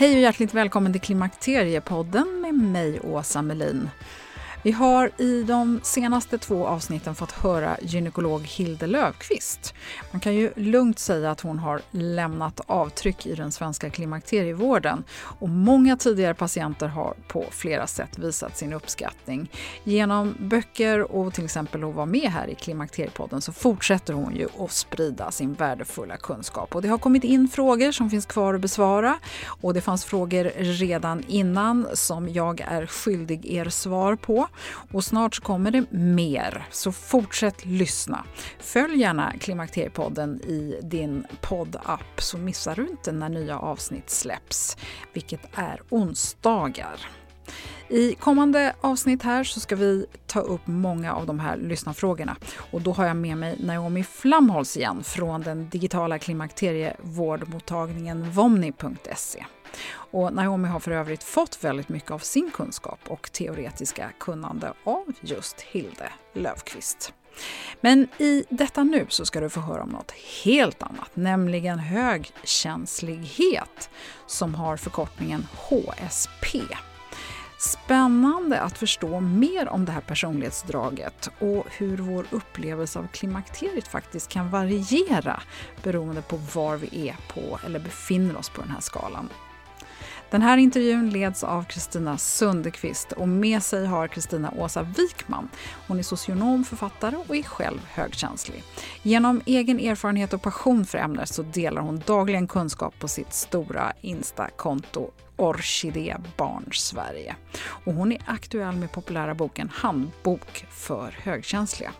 Hej och hjärtligt välkommen till Klimakteriepodden med mig, Åsa Melin. Vi har i de senaste två avsnitten fått höra gynekolog Hilde Löfqvist. Man kan ju lugnt säga att hon har lämnat avtryck i den svenska klimakterievården och många tidigare patienter har på flera sätt visat sin uppskattning. Genom böcker och till exempel att vara med här i Klimakteriepodden så fortsätter hon ju att sprida sin värdefulla kunskap. Och det har kommit in frågor som finns kvar att besvara och det fanns frågor redan innan som jag är skyldig er svar på. Och snart så kommer det mer, så fortsätt lyssna. Följ gärna Klimakteriepodden i din poddapp så missar du inte när nya avsnitt släpps, vilket är onsdagar. I kommande avsnitt här så ska vi ta upp många av de här lyssnarfrågorna. Och då har jag med mig Naomi Flamholz igen från den digitala klimakterievårdmottagningen vomni.se. Och Naomi har för övrigt fått väldigt mycket av sin kunskap och teoretiska kunnande av just Hilde Löfqvist. Men i detta nu så ska du få höra om något helt annat, nämligen högkänslighet som har förkortningen HSP. Spännande att förstå mer om det här personlighetsdraget och hur vår upplevelse av klimakteriet faktiskt kan variera beroende på var vi är på eller befinner oss på den här skalan. Den här intervjun leds av Kristina Sundekvist och med sig har Kristina Åsa Wikman. Hon är socionom, författare och är själv högkänslig. Genom egen erfarenhet och passion för ämnet så delar hon dagligen kunskap på sitt stora Insta-konto Orkidé Barn Sverige. Och hon är aktuell med populära boken Handbok för högkänsliga.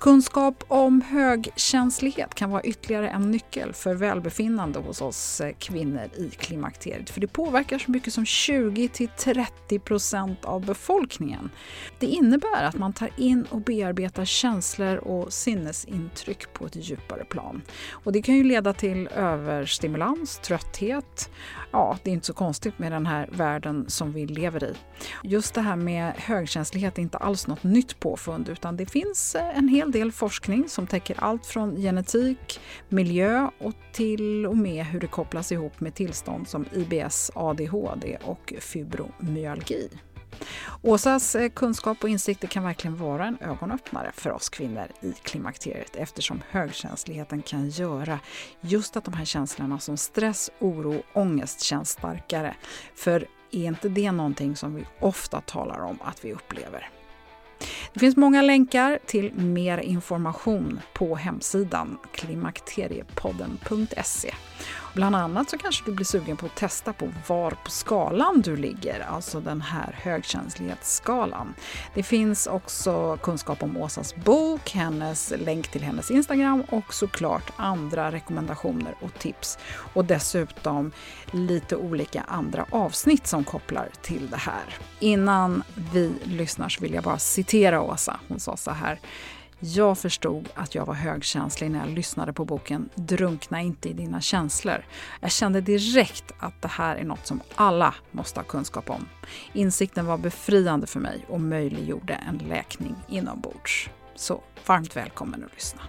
Kunskap om högkänslighet kan vara ytterligare en nyckel för välbefinnande hos oss eh, kvinnor i klimakteriet. För det påverkar så mycket som 20-30% av befolkningen. Det innebär att man tar in och bearbetar känslor och sinnesintryck på ett djupare plan. Och det kan ju leda till överstimulans, trötthet. Ja, det är inte så konstigt med den här världen som vi lever i. Just det här med högkänslighet är inte alls något nytt påfund utan det finns eh, en hel del forskning som täcker allt från genetik, miljö och till och med hur det kopplas ihop med tillstånd som IBS, ADHD och fibromyalgi. Åsas eh, kunskap och insikter kan verkligen vara en ögonöppnare för oss kvinnor i klimakteriet eftersom högkänsligheten kan göra just att de här känslorna som stress, oro, och ångest känns starkare. För är inte det någonting som vi ofta talar om att vi upplever? Det finns många länkar till mer information på hemsidan klimakteriepodden.se. Bland annat så kanske du blir sugen på att testa på var på skalan du ligger, alltså den här högkänslighetsskalan. Det finns också kunskap om Åsas bok, hennes länk till hennes Instagram och såklart andra rekommendationer och tips. Och dessutom lite olika andra avsnitt som kopplar till det här. Innan vi lyssnar så vill jag bara citera Åsa. Hon sa så här jag förstod att jag var högkänslig när jag lyssnade på boken Drunkna inte i dina känslor. Jag kände direkt att det här är något som alla måste ha kunskap om. Insikten var befriande för mig och möjliggjorde en läkning inombords. Så varmt välkommen att lyssna.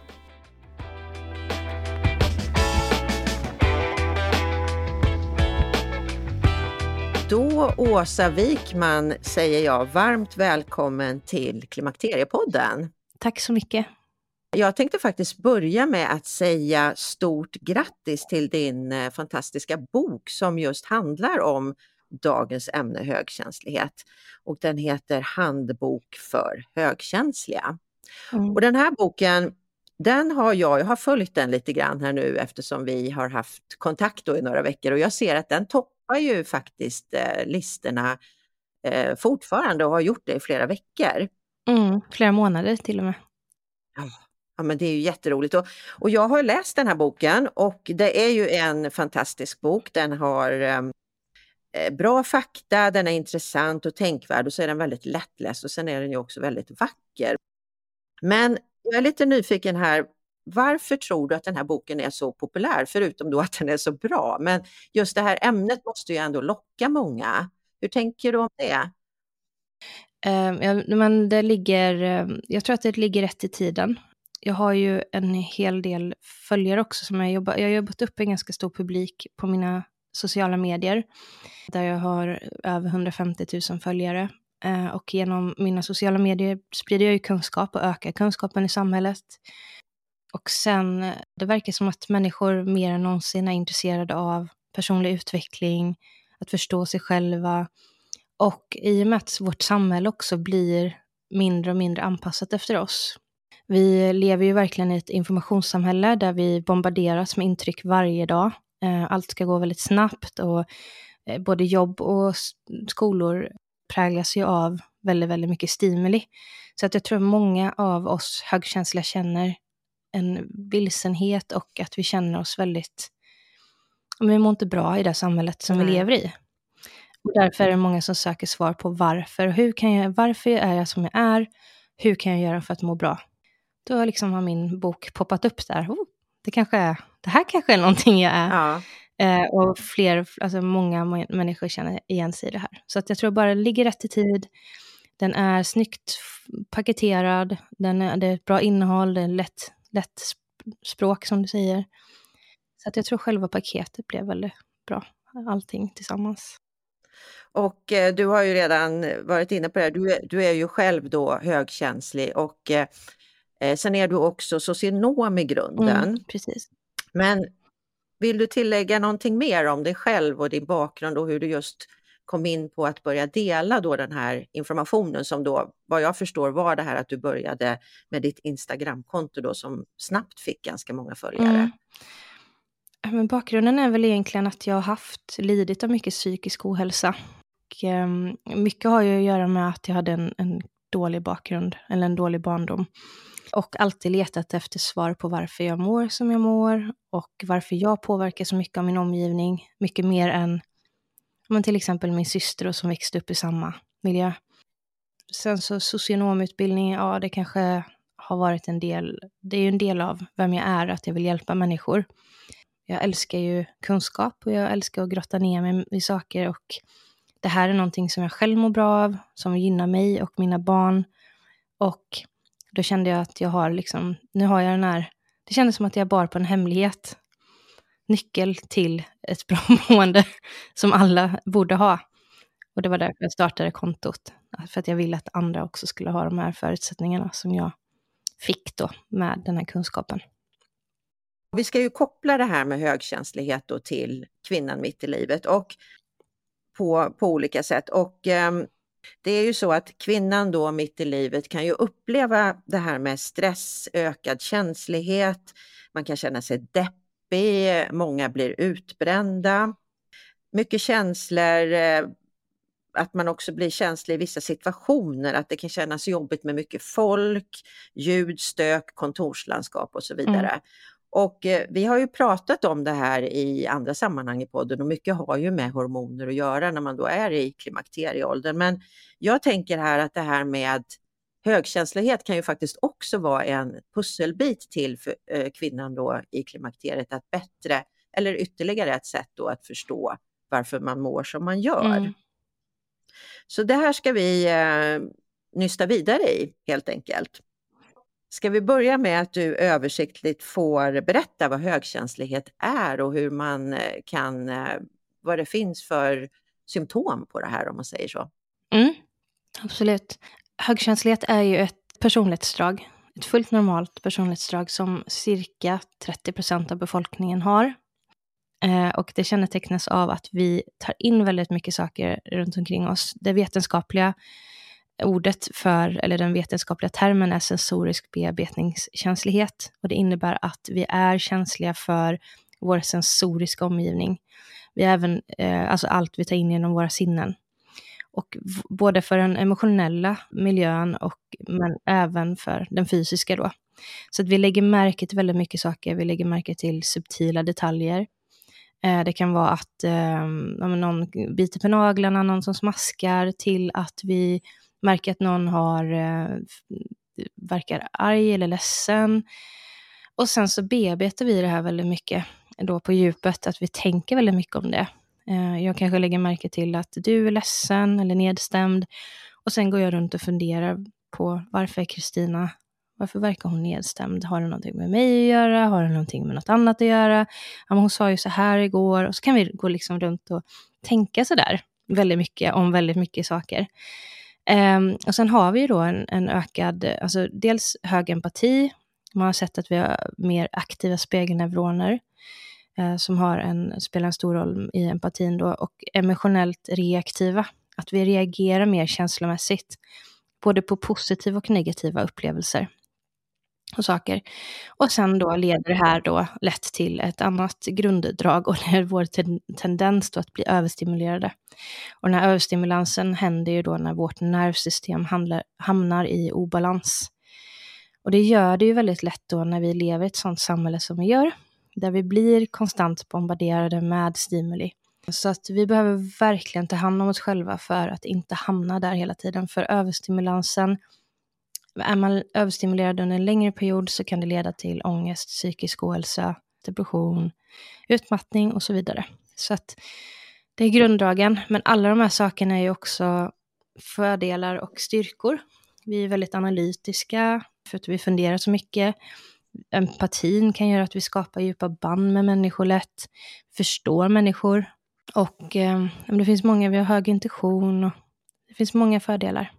Då, Åsa Wikman, säger jag varmt välkommen till Klimakteriepodden. Tack så mycket. Jag tänkte faktiskt börja med att säga stort grattis till din eh, fantastiska bok som just handlar om dagens ämne högkänslighet. Och den heter Handbok för högkänsliga. Mm. Och den här boken Den har jag, jag har följt den lite grann här nu eftersom vi har haft kontakt i några veckor och jag ser att den toppar ju faktiskt eh, listorna eh, fortfarande och har gjort det i flera veckor. Mm, flera månader till och med. Ja, ja men det är ju jätteroligt. Och, och jag har läst den här boken och det är ju en fantastisk bok. Den har ehm, eh, bra fakta, den är intressant och tänkvärd och så är den väldigt lättläst och sen är den ju också väldigt vacker. Men jag är lite nyfiken här, varför tror du att den här boken är så populär? Förutom då att den är så bra, men just det här ämnet måste ju ändå locka många. Hur tänker du om det? Uh, men det ligger, uh, jag tror att det ligger rätt i tiden. Jag har ju en hel del följare också som jag jobbar, jag har jobbat upp en ganska stor publik på mina sociala medier. Där jag har över 150 000 följare. Uh, och genom mina sociala medier sprider jag ju kunskap och ökar kunskapen i samhället. Och sen, det verkar som att människor mer än någonsin är intresserade av personlig utveckling, att förstå sig själva. Och i och med att vårt samhälle också blir mindre och mindre anpassat efter oss. Vi lever ju verkligen i ett informationssamhälle där vi bombarderas med intryck varje dag. Eh, allt ska gå väldigt snabbt och eh, både jobb och skolor präglas ju av väldigt, väldigt mycket stimuli. Så att jag tror många av oss högkänsliga känner en vilsenhet och att vi känner oss väldigt men vi mår inte bra i det samhället som Nej. vi lever i. Och därför är det många som söker svar på varför. Hur kan jag, varför är jag som jag är? Hur kan jag göra för att må bra? Då liksom har min bok poppat upp där. Oh, det, kanske är, det här kanske är någonting jag är. Ja. Eh, och fler, alltså många människor känner igen sig i det här. Så att jag tror bara det ligger rätt i tid. Den är snyggt paketerad, den är, det är ett bra innehåll, det är lätt, lätt språk som du säger. Så att jag tror själva paketet blev väldigt bra, allting tillsammans. Och eh, du har ju redan varit inne på det, du, du är ju själv då högkänslig och eh, eh, sen är du också socionom i grunden. Mm, precis. Men vill du tillägga någonting mer om dig själv och din bakgrund och hur du just kom in på att börja dela då den här informationen som då, vad jag förstår, var det här att du började med ditt Instagramkonto då som snabbt fick ganska många följare. Mm. Men bakgrunden är väl egentligen att jag har haft lidit av mycket psykisk ohälsa. Och, eh, mycket har ju att göra med att jag hade en, en dålig bakgrund, eller en dålig barndom. Och alltid letat efter svar på varför jag mår som jag mår och varför jag påverkar så mycket av min omgivning. Mycket mer än men till exempel min syster som växte upp i samma miljö. Sen så socionomutbildning, ja det kanske har varit en del, det är ju en del av vem jag är, att jag vill hjälpa människor. Jag älskar ju kunskap och jag älskar att grotta ner mig i saker och det här är någonting som jag själv mår bra av, som gynnar mig och mina barn. Och då kände jag att jag har liksom, nu har jag den här, det kändes som att jag bar på en hemlighet. Nyckel till ett bra mående som alla borde ha. Och det var därför jag startade kontot. För att jag ville att andra också skulle ha de här förutsättningarna som jag fick då med den här kunskapen. Vi ska ju koppla det här med högkänslighet då till kvinnan mitt i livet och på, på olika sätt. Och eh, det är ju så att kvinnan då mitt i livet kan ju uppleva det här med stress, ökad känslighet, man kan känna sig deppig, många blir utbrända. Mycket känslor, eh, att man också blir känslig i vissa situationer, att det kan kännas jobbigt med mycket folk, ljud, stök, kontorslandskap och så vidare. Mm. Och eh, vi har ju pratat om det här i andra sammanhang i podden och mycket har ju med hormoner att göra när man då är i klimakterieåldern. Men jag tänker här att det här med högkänslighet kan ju faktiskt också vara en pusselbit till för, eh, kvinnan då i klimakteriet att bättre, eller ytterligare ett sätt då att förstå varför man mår som man gör. Mm. Så det här ska vi eh, nysta vidare i helt enkelt. Ska vi börja med att du översiktligt får berätta vad högkänslighet är och hur man eh, kan, eh, vad det finns för symptom på det här om man säger så? Mm, absolut. Högkänslighet är ju ett personlighetsdrag, ett fullt normalt personlighetsdrag som cirka 30 procent av befolkningen har. Eh, och det kännetecknas av att vi tar in väldigt mycket saker runt omkring oss. Det vetenskapliga ordet för, eller den vetenskapliga termen är sensorisk bearbetningskänslighet. Och det innebär att vi är känsliga för vår sensoriska omgivning. Vi är även, eh, alltså allt vi tar in genom våra sinnen. Och både för den emotionella miljön, och, men även för den fysiska då. Så att vi lägger märke till väldigt mycket saker. Vi lägger märke till subtila detaljer. Eh, det kan vara att eh, någon biter på naglarna, någon som smaskar, till att vi märker att någon har, eh, verkar arg eller ledsen. Och sen så bearbetar vi det här väldigt mycket då på djupet, att vi tänker väldigt mycket om det. Eh, jag kanske lägger märke till att du är ledsen eller nedstämd. Och sen går jag runt och funderar på varför är Kristina, varför verkar hon nedstämd? Har det någonting med mig att göra? Har det någonting med något annat att göra? Ja, men hon sa ju så här igår. Och så kan vi gå liksom runt och tänka sådär väldigt mycket om väldigt mycket saker. Um, och sen har vi ju då en, en, ökad, alltså dels hög empati. Man har sett att vi har mer aktiva spegelneuroner uh, som har en, spelar en stor roll i empatin då, och emotionellt reaktiva. Att vi reagerar mer känslomässigt, både på positiva och negativa upplevelser och saker. Och sen då leder det här då lätt till ett annat grunddrag och det är vår ten tendens då att bli överstimulerade. Och den här överstimulansen händer ju då när vårt nervsystem handlar, hamnar i obalans. Och det gör det ju väldigt lätt då när vi lever i ett sådant samhälle som vi gör, där vi blir konstant bombarderade med stimuli. Så att vi behöver verkligen ta hand om oss själva för att inte hamna där hela tiden, för överstimulansen är man överstimulerad under en längre period så kan det leda till ångest, psykisk ohälsa, depression, utmattning och så vidare. Så att det är grunddragen, men alla de här sakerna är ju också fördelar och styrkor. Vi är väldigt analytiska, för att vi funderar så mycket. Empatin kan göra att vi skapar djupa band med människor lätt, förstår människor. Och eh, det finns många, vi har hög intuition och det finns många fördelar.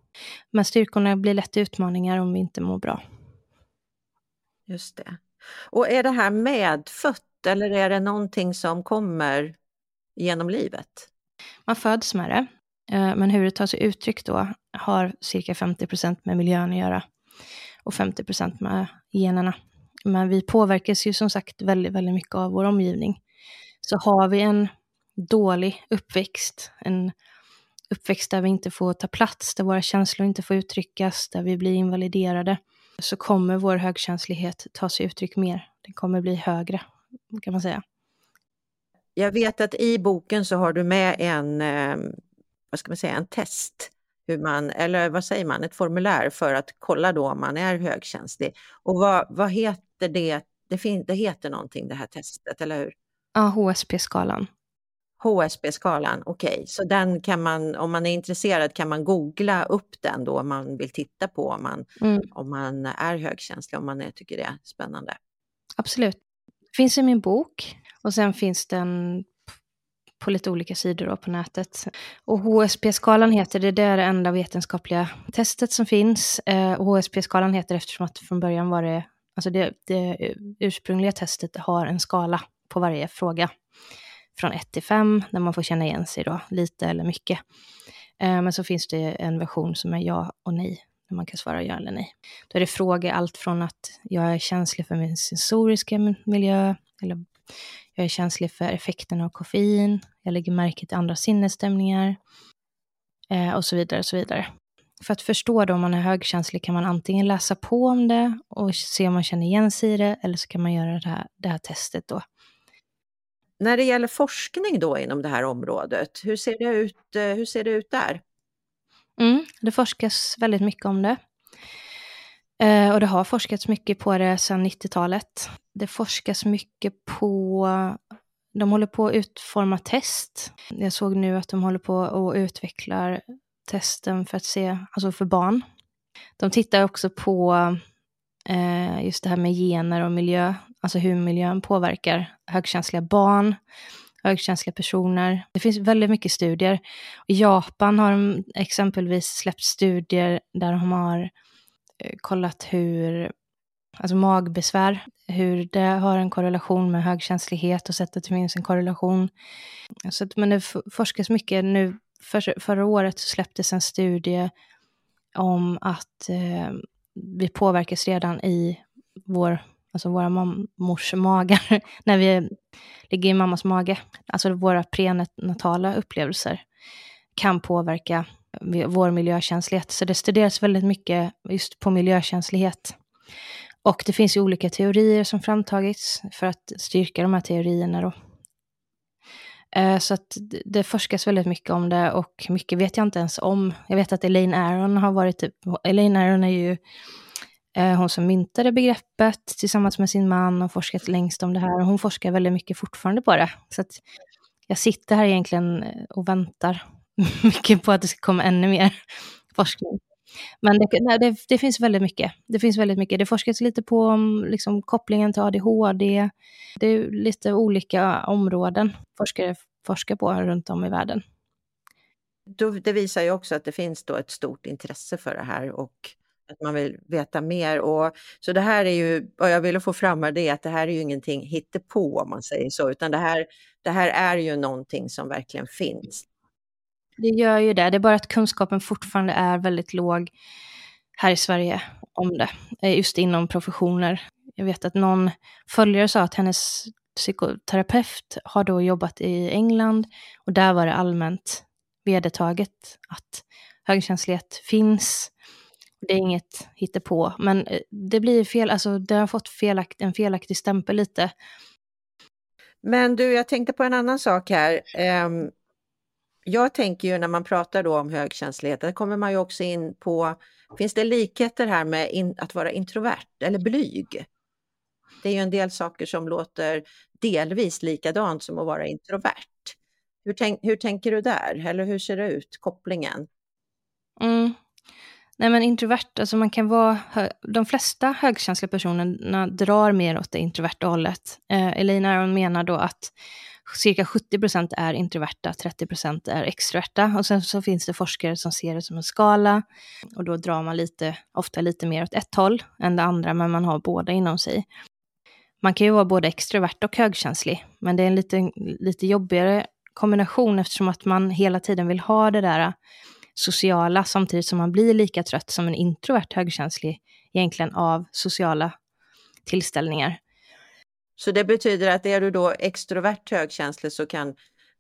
Men styrkorna blir lätt utmaningar om vi inte mår bra. Just det. Och är det här medfött eller är det någonting som kommer genom livet? Man föds med det, eh, men hur det tar sig uttryck då har cirka 50% med miljön att göra och 50% med generna. Men vi påverkas ju som sagt väldigt, väldigt mycket av vår omgivning. Så har vi en dålig uppväxt, en uppväxt där vi inte får ta plats, där våra känslor inte får uttryckas, där vi blir invaliderade, så kommer vår högkänslighet ta sig uttryck mer. Den kommer bli högre, kan man säga. Jag vet att i boken så har du med en, eh, vad ska man säga, en test hur man, eller vad säger man, ett formulär för att kolla då om man är högkänslig. Och vad, vad heter det? Det, fin, det heter någonting det här testet, eller hur? Ja, HSP-skalan. HSB-skalan, okej, okay. så den kan man, om man är intresserad kan man googla upp den då om man vill titta på om man, mm. om man är högkänslig, om man är, tycker det är spännande. Absolut. Finns i min bok och sen finns den på lite olika sidor då på nätet. Och HSP-skalan heter det, det är det enda vetenskapliga testet som finns. Eh, och HSP-skalan heter eftersom att från början var det, alltså det, det ursprungliga testet har en skala på varje fråga från 1 till 5, där man får känna igen sig då, lite eller mycket. Eh, men så finns det en version som är ja och nej, där man kan svara ja eller nej. Då är det frågor allt från att jag är känslig för min sensoriska miljö, eller jag är känslig för effekten av koffein, jag lägger märke till andra sinnesstämningar, eh, och så vidare, och så vidare. För att förstå då om man är högkänslig kan man antingen läsa på om det och se om man känner igen sig i det, eller så kan man göra det här, det här testet då. När det gäller forskning då inom det här området, hur ser det ut, eh, hur ser det ut där? Mm, det forskas väldigt mycket om det. Eh, och det har forskats mycket på det sedan 90-talet. Det forskas mycket på, de håller på att utforma test. Jag såg nu att de håller på och utvecklar testen för att se, alltså för barn. De tittar också på eh, just det här med gener och miljö alltså hur miljön påverkar högkänsliga barn, högkänsliga personer. Det finns väldigt mycket studier. I Japan har de exempelvis släppt studier där de har eh, kollat hur, alltså magbesvär, hur det har en korrelation med högkänslighet och sett att det finns en korrelation. Så att, men det forskas mycket nu. För, förra året så släpptes en studie om att eh, vi påverkas redan i vår, alltså våra mammors magar, när vi ligger i mammas mage. Alltså våra prenatala upplevelser kan påverka vår miljökänslighet. Så det studeras väldigt mycket just på miljökänslighet. Och det finns ju olika teorier som framtagits för att styrka de här teorierna. Då. Eh, så att det forskas väldigt mycket om det och mycket vet jag inte ens om. Jag vet att Elaine Aron har varit, typ, Elaine Aron är ju Eh, hon som myntade begreppet tillsammans med sin man och forskat längst om det här. Och hon forskar väldigt mycket fortfarande på det. Så att jag sitter här egentligen eh, och väntar mycket på att det ska komma ännu mer forskning. Men det, nej, det, det, finns väldigt mycket. Det finns väldigt mycket. Det forskas lite på liksom, kopplingen till ADHD. Det är lite olika områden forskare forskar på runt om i världen. Det visar ju också att det finns då ett stort intresse för det här och att man vill veta mer. Och, så det här är ju, vad jag ville få fram här, det att det här är ju ingenting hittepå om man säger så, utan det här, det här är ju någonting som verkligen finns. Det gör ju det, det är bara att kunskapen fortfarande är väldigt låg här i Sverige om det, eh, just inom professioner. Jag vet att någon följare sa att hennes psykoterapeut har då jobbat i England och där var det allmänt vedertaget att högkänslighet finns. Det är inget hittepå, men eh, det blir fel, alltså det har fått felakt, en felaktig stämpel lite. Men du, jag tänkte på en annan sak här. Um jag tänker ju när man pratar då om högkänslighet, där kommer man ju också in på, finns det likheter här med in, att vara introvert eller blyg? Det är ju en del saker som låter delvis likadant som att vara introvert. Hur, tänk, hur tänker du där? Eller hur ser det ut, kopplingen? Mm. Nej men introvert, alltså man kan vara, de flesta högkänsliga personerna drar mer åt det introverta hållet. Eh, Elaine Aron menar då att cirka 70 procent är introverta, 30 procent är extroverta. Och sen så finns det forskare som ser det som en skala. Och då drar man lite, ofta lite mer åt ett håll än det andra, men man har båda inom sig. Man kan ju vara både extrovert och högkänslig, men det är en lite, lite jobbigare kombination eftersom att man hela tiden vill ha det där sociala samtidigt som man blir lika trött som en introvert högkänslig egentligen av sociala tillställningar. Så det betyder att är du då extrovert högkänslig så kan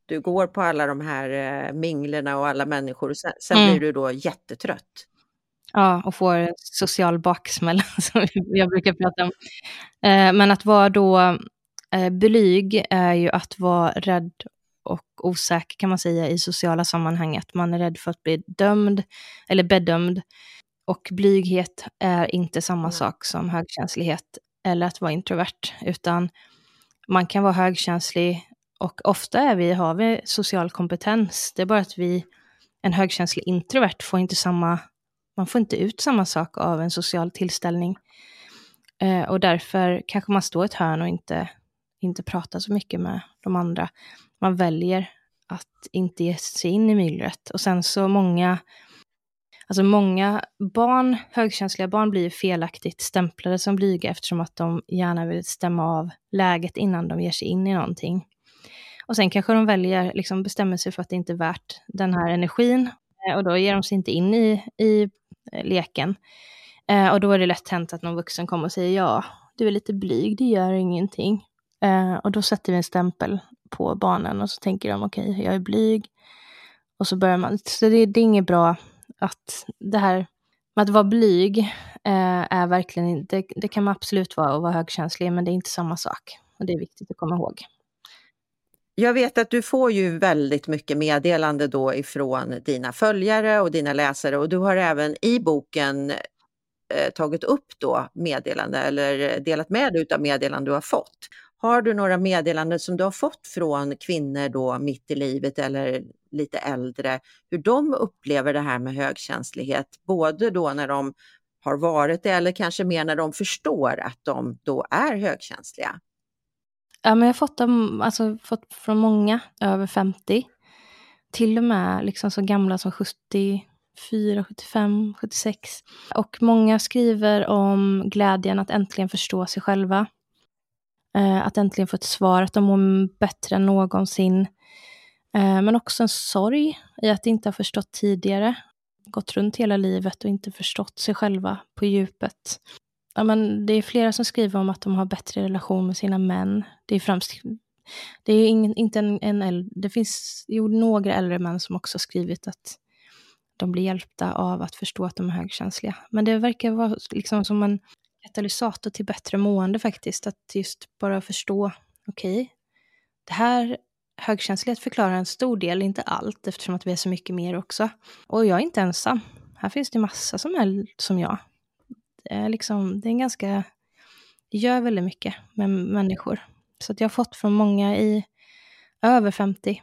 du gå på alla de här eh, minglerna och alla människor och sen, sen mm. blir du då jättetrött. Ja, och får social baksmälla som jag brukar prata om. Eh, men att vara då eh, blyg är ju att vara rädd och osäker kan man säga i sociala sammanhang. Att man är rädd för att bli dömd eller bedömd. Och blyghet är inte samma mm. sak som högkänslighet eller att vara introvert, utan man kan vara högkänslig och ofta är vi, har vi social kompetens. Det är bara att vi, en högkänslig introvert får inte samma, man får inte ut samma sak av en social tillställning. Eh, och därför kanske man står i ett hörn och inte, inte pratar så mycket med de andra. Man väljer att inte ge sig in i myllret. Och sen så många Alltså många barn, högkänsliga barn blir felaktigt stämplade som blyga eftersom att de gärna vill stämma av läget innan de ger sig in i någonting. Och sen kanske de väljer, liksom bestämmer sig för att det inte är värt den här energin eh, och då ger de sig inte in i, i eh, leken. Eh, och då är det lätt hänt att någon vuxen kommer och säger ja, du är lite blyg, det gör ingenting. Eh, och då sätter vi en stämpel på barnen och så tänker de okej, okay, jag är blyg. Och så börjar man, så det, det är inget bra att det här med att vara blyg eh, är verkligen, det, det kan man absolut vara och vara högkänslig, men det är inte samma sak. Och det är viktigt att komma ihåg. Jag vet att du får ju väldigt mycket meddelande då ifrån dina följare och dina läsare och du har även i boken eh, tagit upp då meddelande eller delat med dig av meddelanden du har fått. Har du några meddelanden som du har fått från kvinnor då mitt i livet eller lite äldre, hur de upplever det här med högkänslighet, både då när de har varit det eller kanske mer när de förstår att de då är högkänsliga? Ja, men jag har fått, dem, alltså, fått från många över 50, till och med liksom så gamla som 74, 75, 76. Och många skriver om glädjen att äntligen förstå sig själva. Eh, att äntligen få ett svar, att de mår bättre än någonsin. Eh, men också en sorg i att inte ha förstått tidigare. gått runt hela livet och inte förstått sig själva på djupet. Ja, men det är flera som skriver om att de har bättre relation med sina män. Det är främst det är ingen, inte en, en äldre, det finns jo, några äldre män som också skrivit att de blir hjälpta av att förstå att de är högkänsliga. Men det verkar vara liksom som en katalysator till bättre mående faktiskt, att just bara förstå, okej, okay, det här högkänslighet förklarar en stor del, inte allt, eftersom att vi är så mycket mer också. Och jag är inte ensam. Här finns det massa som är som jag. Det är liksom, det är en ganska, det gör väldigt mycket med människor. Så att jag har fått från många i över 50.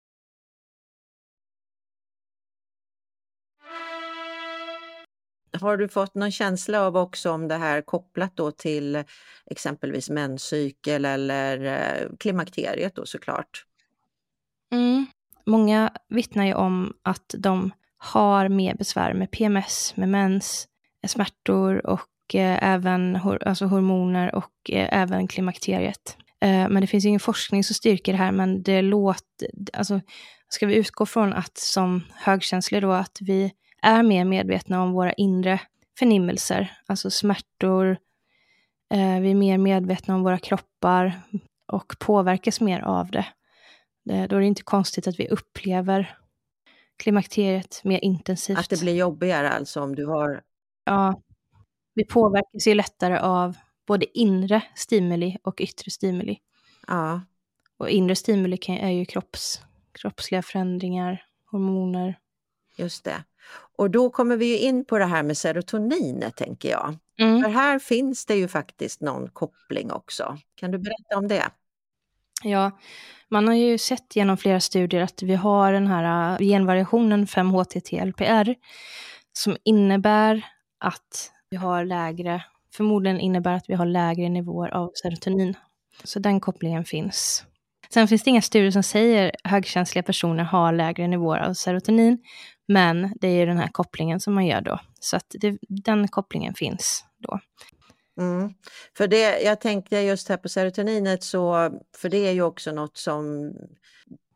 Har du fått någon känsla av också om det här kopplat då till exempelvis menscykel eller eh, klimakteriet då såklart? Mm. Många vittnar ju om att de har mer besvär med PMS, med mens, eh, smärtor och eh, även alltså hormoner och eh, även klimakteriet. Eh, men det finns ingen forskning som styrker det här, men det låter, alltså ska vi utgå från att som högkänsliga då, att vi är mer medvetna om våra inre förnimmelser, alltså smärtor, vi är mer medvetna om våra kroppar och påverkas mer av det. Då är det inte konstigt att vi upplever klimakteriet mer intensivt. Att det blir jobbigare alltså om du har Ja, vi påverkas ju lättare av både inre stimuli och yttre stimuli. Ja. Och inre stimuli är ju kropps, kroppsliga förändringar, hormoner. Just det. Och då kommer vi ju in på det här med serotoninet tänker jag. Mm. För här finns det ju faktiskt någon koppling också. Kan du berätta om det? Ja, man har ju sett genom flera studier att vi har den här genvariationen 5-HTT-LPR som innebär att vi har lägre, förmodligen innebär att vi har lägre nivåer av serotonin. Så den kopplingen finns. Sen finns det inga studier som säger att högkänsliga personer har lägre nivåer av serotonin. Men det är ju den här kopplingen som man gör då. Så att det, den kopplingen finns då. Mm. För det, jag tänkte just här på serotoninet, så, för det är ju också något som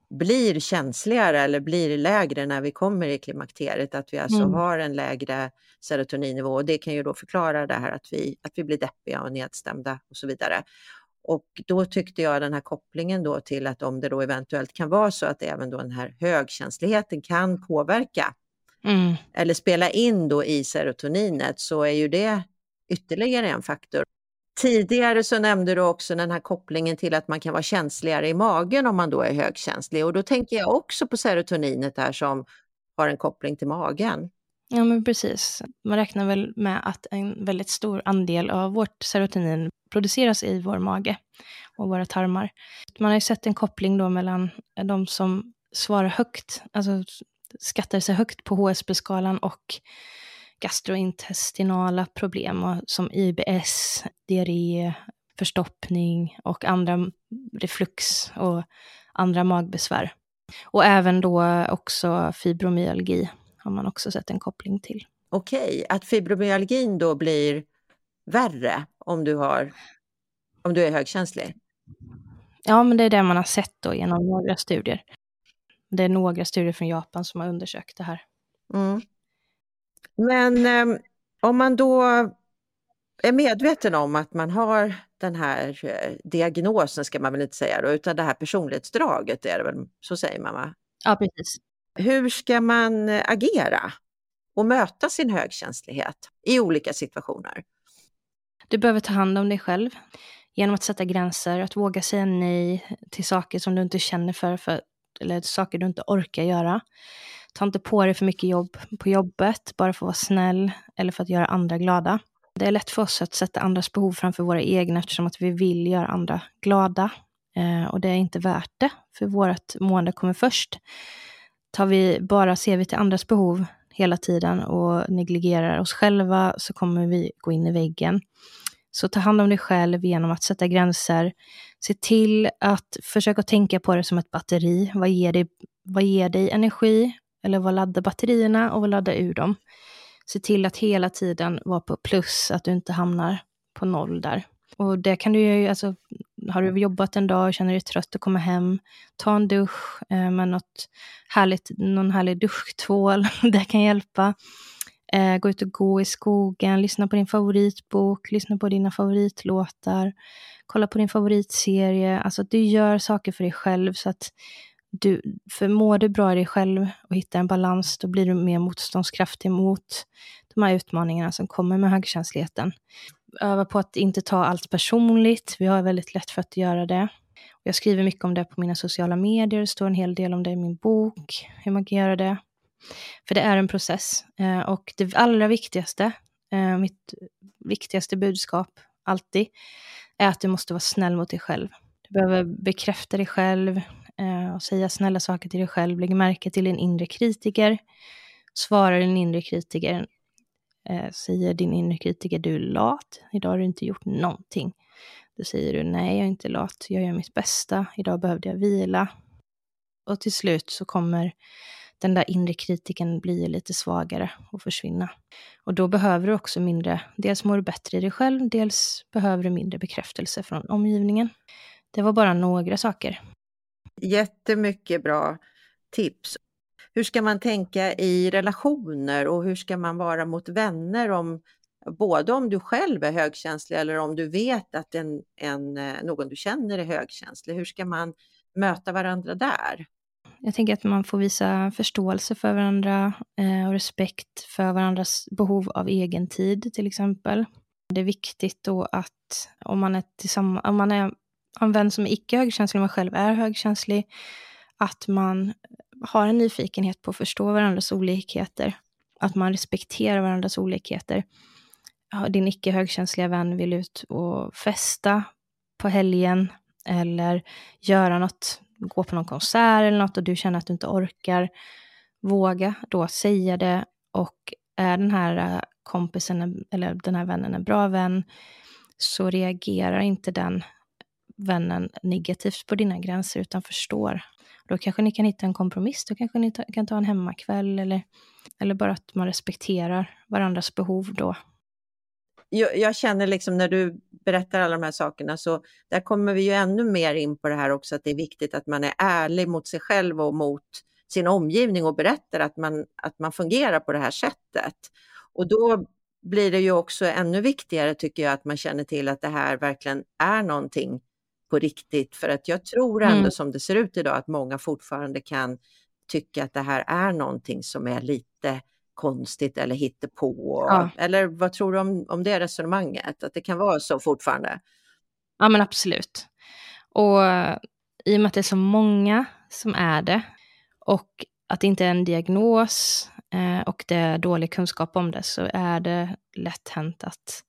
blir känsligare eller blir lägre när vi kommer i klimakteriet, att vi alltså mm. har en lägre serotoninnivå och det kan ju då förklara det här att vi, att vi blir deppiga och nedstämda och så vidare. Och då tyckte jag den här kopplingen då till att om det då eventuellt kan vara så att även då den här högkänsligheten kan påverka mm. eller spela in då i serotoninet så är ju det ytterligare en faktor. Tidigare så nämnde du också den här kopplingen till att man kan vara känsligare i magen om man då är högkänslig och då tänker jag också på serotoninet här som har en koppling till magen. Ja men precis. Man räknar väl med att en väldigt stor andel av vårt serotonin produceras i vår mage och våra tarmar. Man har ju sett en koppling då mellan de som svarar högt, alltså skattar sig högt på HSB-skalan och gastrointestinala problem som IBS, diarré, förstoppning och andra reflux och andra magbesvär. Och även då också fibromyalgi har man också sett en koppling till. Okej, att fibromyalgin då blir värre om du, har, om du är högkänslig? Ja, men det är det man har sett då genom några studier. Det är några studier från Japan som har undersökt det här. Mm. Men eh, om man då är medveten om att man har den här eh, diagnosen, ska man väl inte säga då, utan det här personlighetsdraget är det väl, så säger man va? Ja, precis. Hur ska man eh, agera och möta sin högkänslighet i olika situationer? Du behöver ta hand om dig själv genom att sätta gränser, att våga säga nej till saker som du inte känner för, för eller saker du inte orkar göra. Ta inte på dig för mycket jobb på jobbet, bara för att vara snäll eller för att göra andra glada. Det är lätt för oss att sätta andras behov framför våra egna eftersom att vi vill göra andra glada. Eh, och det är inte värt det, för vårt mående kommer först. Tar vi bara, ser vi till andras behov hela tiden och negligerar oss själva så kommer vi gå in i väggen. Så ta hand om dig själv genom att sätta gränser. Se till att försöka tänka på det som ett batteri. Vad ger dig, vad ger dig energi? Eller vad laddar batterierna och vad laddar ur dem? Se till att hela tiden vara på plus, att du inte hamnar på noll där. Och det kan du ju, alltså, har du jobbat en dag och känner dig trött och kommer hem, ta en dusch eh, med något härligt, någon härlig duschtvål, det kan hjälpa. Eh, gå ut och gå i skogen, lyssna på din favoritbok, lyssna på dina favoritlåtar, kolla på din favoritserie. Alltså att du gör saker för dig själv så att du, för mår du bra i dig själv och hittar en balans, då blir du mer motståndskraftig mot de här utmaningarna som kommer med högkänsligheten. Öva på att inte ta allt personligt. Vi har väldigt lätt för att göra det. Jag skriver mycket om det på mina sociala medier. Det står en hel del om det i min bok, hur man kan göra det. För det är en process. Eh, och det allra viktigaste, eh, mitt viktigaste budskap alltid, är att du måste vara snäll mot dig själv. Du behöver bekräfta dig själv eh, och säga snälla saker till dig själv. Lägg märke till din inre kritiker. Svara din inre kritiker. Eh, säger din inre kritiker du är lat. Idag har du inte gjort någonting. Då säger du nej, jag är inte lat. Jag gör mitt bästa. Idag behövde jag vila. Och till slut så kommer den där inre kritiken blir lite svagare och försvinna. Och då behöver du också mindre, dels mår du bättre i dig själv, dels behöver du mindre bekräftelse från omgivningen. Det var bara några saker. Jättemycket bra tips. Hur ska man tänka i relationer och hur ska man vara mot vänner om både om du själv är högkänslig eller om du vet att en, en, eh, någon du känner är högkänslig. Hur ska man möta varandra där? Jag tänker att man får visa förståelse för varandra eh, och respekt för varandras behov av egen tid till exempel. Det är viktigt då att om man är tillsammans, om man är en vän som är icke högkänslig, man själv är högkänslig, att man har en nyfikenhet på att förstå varandras olikheter. Att man respekterar varandras olikheter. Din icke högkänsliga vän vill ut och festa på helgen eller göra något gå på någon konsert eller något och du känner att du inte orkar, våga då säga det och är den här äh, kompisen eller den här vännen en bra vän så reagerar inte den vännen negativt på dina gränser utan förstår. Då kanske ni kan hitta en kompromiss, då kanske ni ta, kan ta en hemmakväll eller, eller bara att man respekterar varandras behov då. Jag, jag, känner liksom när du berättar alla de här sakerna så där kommer vi ju ännu mer in på det här också att det är viktigt att man är ärlig mot sig själv och mot sin omgivning och berättar att man, att man fungerar på det här sättet. Och då blir det ju också ännu viktigare tycker jag att man känner till att det här verkligen är någonting på riktigt. För att jag tror ändå mm. som det ser ut idag att många fortfarande kan tycka att det här är någonting som är lite konstigt eller hittepå. Ja. Eller vad tror du om, om det resonemanget? Att det kan vara så fortfarande? Ja men absolut. Och i och med att det är så många som är det och att det inte är en diagnos eh, och det är dålig kunskap om det så är det lätt hänt att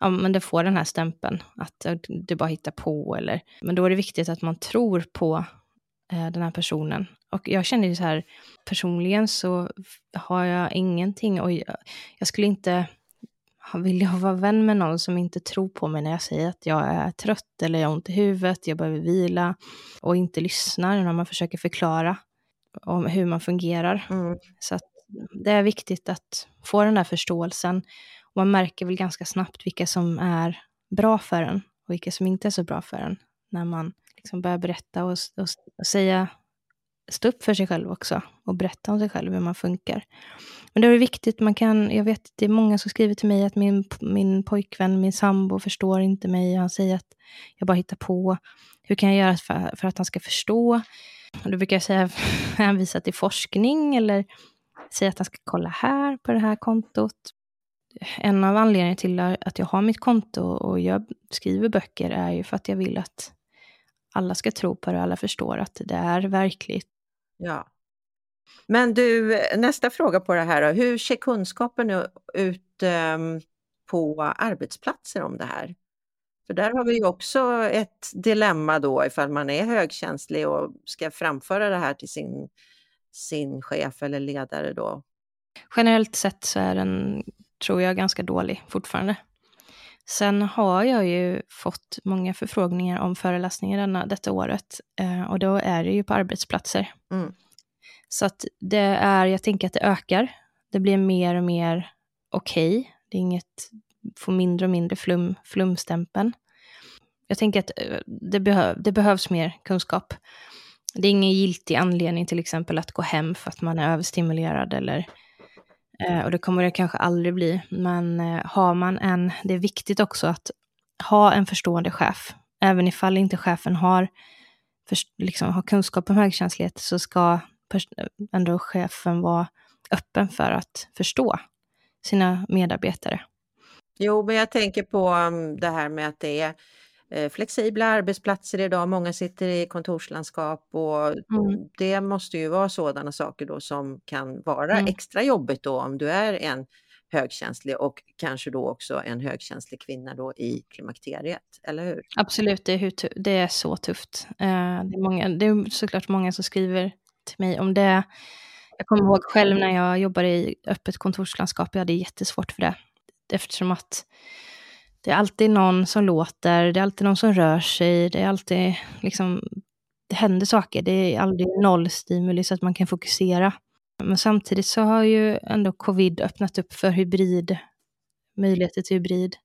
ja, men det får den här stämpeln, att du bara hittar på eller... Men då är det viktigt att man tror på eh, den här personen. Och jag känner ju så här, personligen så har jag ingenting och jag, jag skulle inte vilja vara vän med någon som inte tror på mig när jag säger att jag är trött eller jag har ont i huvudet, jag behöver vila och inte lyssnar när man försöker förklara om hur man fungerar. Mm. Så det är viktigt att få den där förståelsen. Och man märker väl ganska snabbt vilka som är bra för en och vilka som inte är så bra för en. När man liksom börjar berätta och, och, och säga, stå upp för sig själv också och berätta om sig själv, hur man funkar. Men det är viktigt, man kan, jag vet det är många som skriver till mig att min, min pojkvän, min sambo förstår inte mig. Han säger att jag bara hittar på. Hur kan jag göra för, för att han ska förstå? Och då brukar jag säga, hänvisa till forskning eller säga att han ska kolla här på det här kontot. En av anledningarna till att jag har mitt konto och jag skriver böcker är ju för att jag vill att alla ska tro på det och alla förstår att det är verkligt. Ja. Men du, nästa fråga på det här då. Hur ser kunskapen ut um, på arbetsplatser om det här? För där har vi ju också ett dilemma då ifall man är högkänslig och ska framföra det här till sin, sin chef eller ledare då. Generellt sett så är den, tror jag, ganska dålig fortfarande. Sen har jag ju fått många förfrågningar om föreläsningar denna, detta året eh, och då är det ju på arbetsplatser. Mm. Så att det är, jag tänker att det ökar. Det blir mer och mer okej. Okay. Det är inget får mindre och mindre flum, flumstämpeln. Jag tänker att eh, det, behöv, det behövs mer kunskap. Det är ingen giltig anledning till exempel att gå hem för att man är överstimulerad eller eh, och det kommer det kanske aldrig bli. Men eh, har man en, det är viktigt också att ha en förstående chef. Även ifall inte chefen har, för, liksom, har kunskap om högkänslighet så ska ändå chefen vara öppen för att förstå sina medarbetare. Jo, men jag tänker på mm, det här med att det är flexibla arbetsplatser idag. Många sitter i kontorslandskap och mm. det måste ju vara sådana saker då som kan vara mm. extra jobbigt då om du är en högkänslig och kanske då också en högkänslig kvinna då i klimakteriet, eller hur? Absolut, det är, det är så tufft. Eh, det, är många, det är såklart många som skriver till mig om det. Jag kommer ihåg själv när jag jobbade i öppet kontorslandskap, jag hade jättesvårt för det eftersom att det är alltid någon som låter, det är alltid någon som rör sig, det är alltid liksom, det händer saker, det är aldrig noll stimuli så att man kan fokusera. Men samtidigt så har ju ändå covid öppnat upp för hybrid, möjligheter till hybrid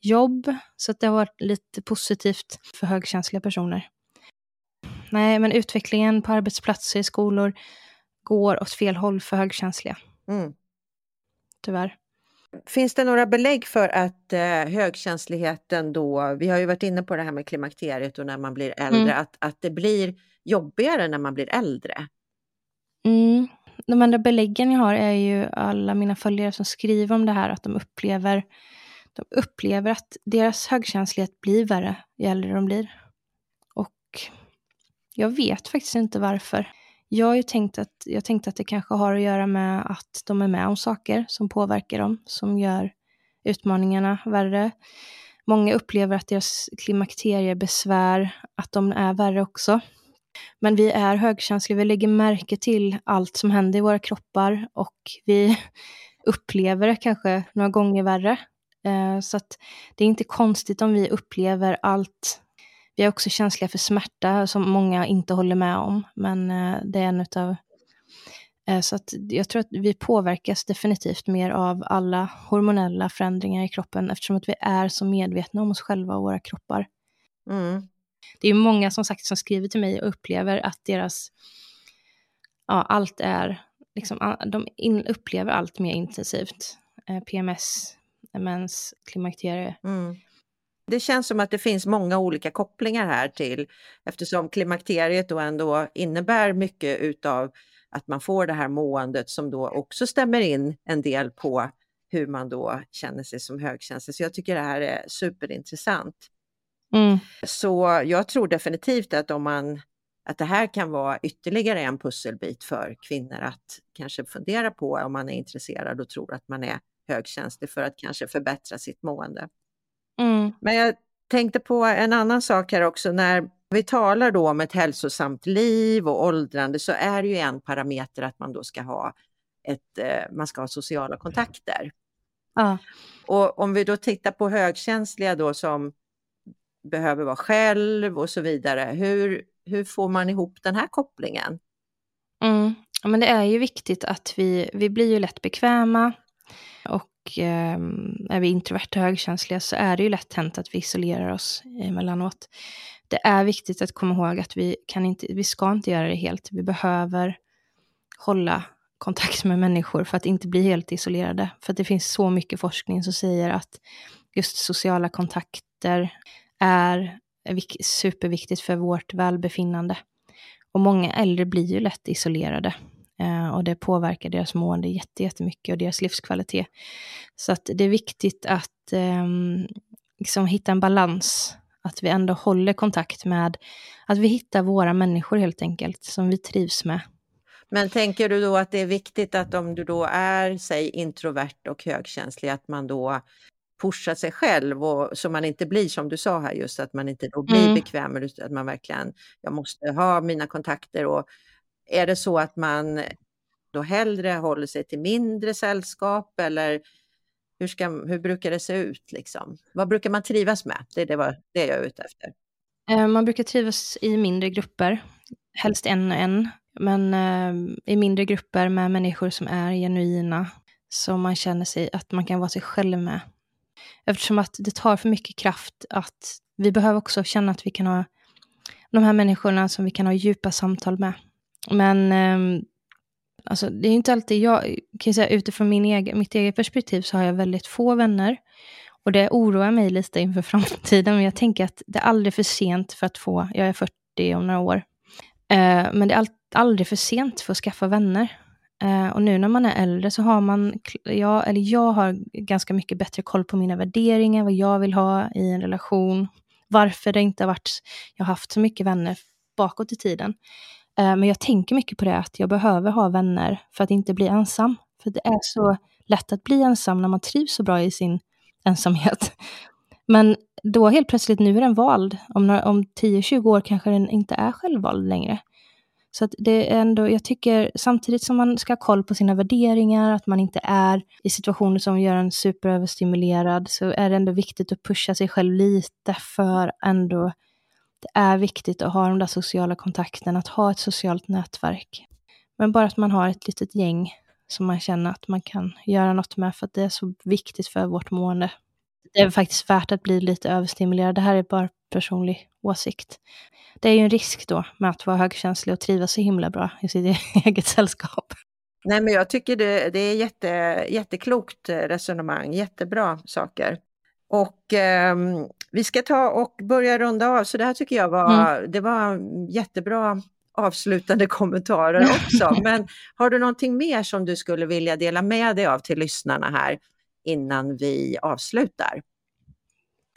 jobb, så att det har varit lite positivt för högkänsliga personer. Nej, men utvecklingen på arbetsplatser, i skolor, går åt fel håll för högkänsliga. Mm. Tyvärr. Finns det några belägg för att eh, högkänsligheten då, vi har ju varit inne på det här med klimakteriet och när man blir äldre, mm. att, att det blir jobbigare när man blir äldre? Mm. De andra beläggen jag har är ju alla mina följare som skriver om det här, att de upplever, de upplever att deras högkänslighet blir värre ju äldre de blir. Och jag vet faktiskt inte varför. Jag har ju tänkt att, jag tänkte att det kanske har att göra med att de är med om saker som påverkar dem, som gör utmaningarna värre. Många upplever att deras klimakteriebesvär, att de är värre också. Men vi är högkänsliga, vi lägger märke till allt som händer i våra kroppar och vi upplever det kanske några gånger värre. Eh, så att det är inte konstigt om vi upplever allt vi är också känsliga för smärta som många inte håller med om, men eh, det är en utav eh, så att jag tror att vi påverkas definitivt mer av alla hormonella förändringar i kroppen eftersom att vi är så medvetna om oss själva och våra kroppar. Mm. Det är många som sagt som skriver till mig och upplever att deras, ja allt är, liksom, de in, upplever allt mer intensivt. Eh, PMS, mens, klimakterie. Mm. Det känns som att det finns många olika kopplingar här till eftersom klimakteriet då ändå innebär mycket utav att man får det här måendet som då också stämmer in en del på hur man då känner sig som högkänslig. Så jag tycker det här är superintressant. Mm. Så jag tror definitivt att om man att det här kan vara ytterligare en pusselbit för kvinnor att kanske fundera på om man är intresserad och tror att man är högkänslig för att kanske förbättra sitt mående. Mm. Men jag tänkte på en annan sak här också när vi talar då om ett hälsosamt liv och åldrande så är det ju en parameter att man då ska ha ett, eh, man ska ha sociala kontakter. Ja. Och om vi då tittar på högkänsliga då som behöver vara själv och så vidare, hur, hur får man ihop den här kopplingen? Mm. Ja, men det är ju viktigt att vi, vi blir ju lätt bekväma och eh, är vi introverta och högkänsliga så är det ju lätt hänt att vi isolerar oss emellanåt. Det är viktigt att komma ihåg att vi, kan inte, vi ska inte göra det helt. Vi behöver hålla kontakt med människor för att inte bli helt isolerade. För att det finns så mycket forskning som säger att just sociala kontakter är superviktigt för vårt välbefinnande. Och många äldre blir ju lätt isolerade. Eh, och det påverkar deras mående jättemycket och deras livskvalitet. Så att det är viktigt att eh, liksom hitta en balans. Att vi ändå håller kontakt med, att vi hittar våra människor helt enkelt, som vi trivs med. Men tänker du då att det är viktigt att om du då är, säg introvert och högkänslig, att man då pusha sig själv och så man inte blir som du sa här just att man inte då blir Mm. bekväm utan att man verkligen, jag måste ha mina kontakter och är det så att man då hellre håller sig till mindre sällskap eller hur, ska, hur brukar det se ut liksom? Vad brukar man trivas med? Det är det, var, det jag är ute efter. Eh, man brukar trivas i mindre grupper, helst en och en, men eh, i mindre grupper med människor som är genuina, Som man känner sig att man kan vara sig själv med. Eftersom att det tar för mycket kraft att vi behöver också känna att vi kan ha de här människorna som vi kan ha djupa samtal med. Men eh, alltså, det är inte alltid jag, kan jag säga utifrån min egen, mitt eget perspektiv så har jag väldigt få vänner. Och det oroar mig lite inför framtiden, men jag tänker att det är aldrig för sent för att få, jag är 40 om några år, eh, men det är all, aldrig för sent för att skaffa vänner. Eh, och nu när man är äldre så har man, jag, eller jag har ganska mycket bättre koll på mina värderingar, vad jag vill ha i en relation, varför det inte har varit, jag har haft så mycket vänner bakåt i tiden. Eh, men jag tänker mycket på det, att jag behöver ha vänner för att inte bli ensam. För det är så lätt att bli ensam när man trivs så bra i sin ensamhet. Men då helt plötsligt, nu är den vald. Om, om 10-20 år kanske den inte är självvald längre. Så att det är ändå, jag tycker samtidigt som man ska ha koll på sina värderingar, att man inte är i situationer som gör en superöverstimulerad, så är det ändå viktigt att pusha sig själv lite för ändå, det är viktigt att ha de där sociala kontakterna, att ha ett socialt nätverk. Men bara att man har ett litet gäng som man känner att man kan göra något med, för att det är så viktigt för vårt mående. Det är faktiskt värt att bli lite överstimulerad. Det här är bara personlig åsikt. Det är ju en risk då med att vara högkänslig och trivas så himla bra i sitt eget sällskap. Nej, men jag tycker det, det är jätte, jätteklokt resonemang, jättebra saker. Och eh, vi ska ta och börja runda av, så det här tycker jag var, det var jättebra avslutande kommentarer också. Men har du någonting mer som du skulle vilja dela med dig av till lyssnarna här innan vi avslutar?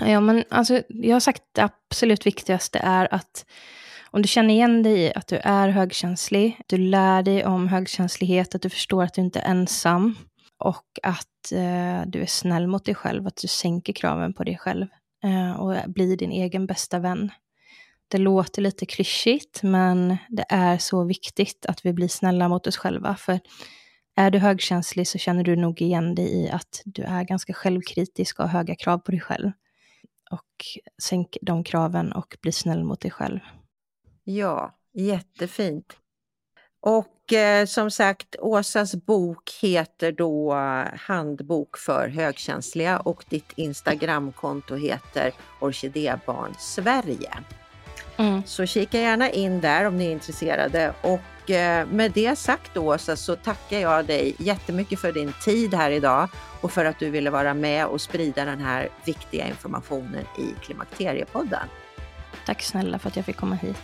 Ja, men alltså, jag har sagt det absolut viktigaste är att om du känner igen dig i att du är högkänslig, du lär dig om högkänslighet, att du förstår att du inte är ensam och att eh, du är snäll mot dig själv, att du sänker kraven på dig själv Eh, och bli din egen bästa vän. Det låter lite klyschigt, men det är så viktigt att vi blir snälla mot oss själva. För är du högkänslig så känner du nog igen dig i att du är ganska självkritisk och har höga krav på dig själv. och sänk de kraven och bli snäll mot dig själv. Ja, jättefint. Och eh, som sagt, Åsas bok heter då Handbok för högkänsliga och ditt Instagramkonto heter Orkidébarn Sverige. Mm. Så kika gärna in där om ni är intresserade. Och eh, med det sagt Åsa så tackar jag dig jättemycket för din tid här idag och för att du ville vara med och sprida den här viktiga informationen i Klimakteriepodden. Tack snälla för att jag fick komma hit.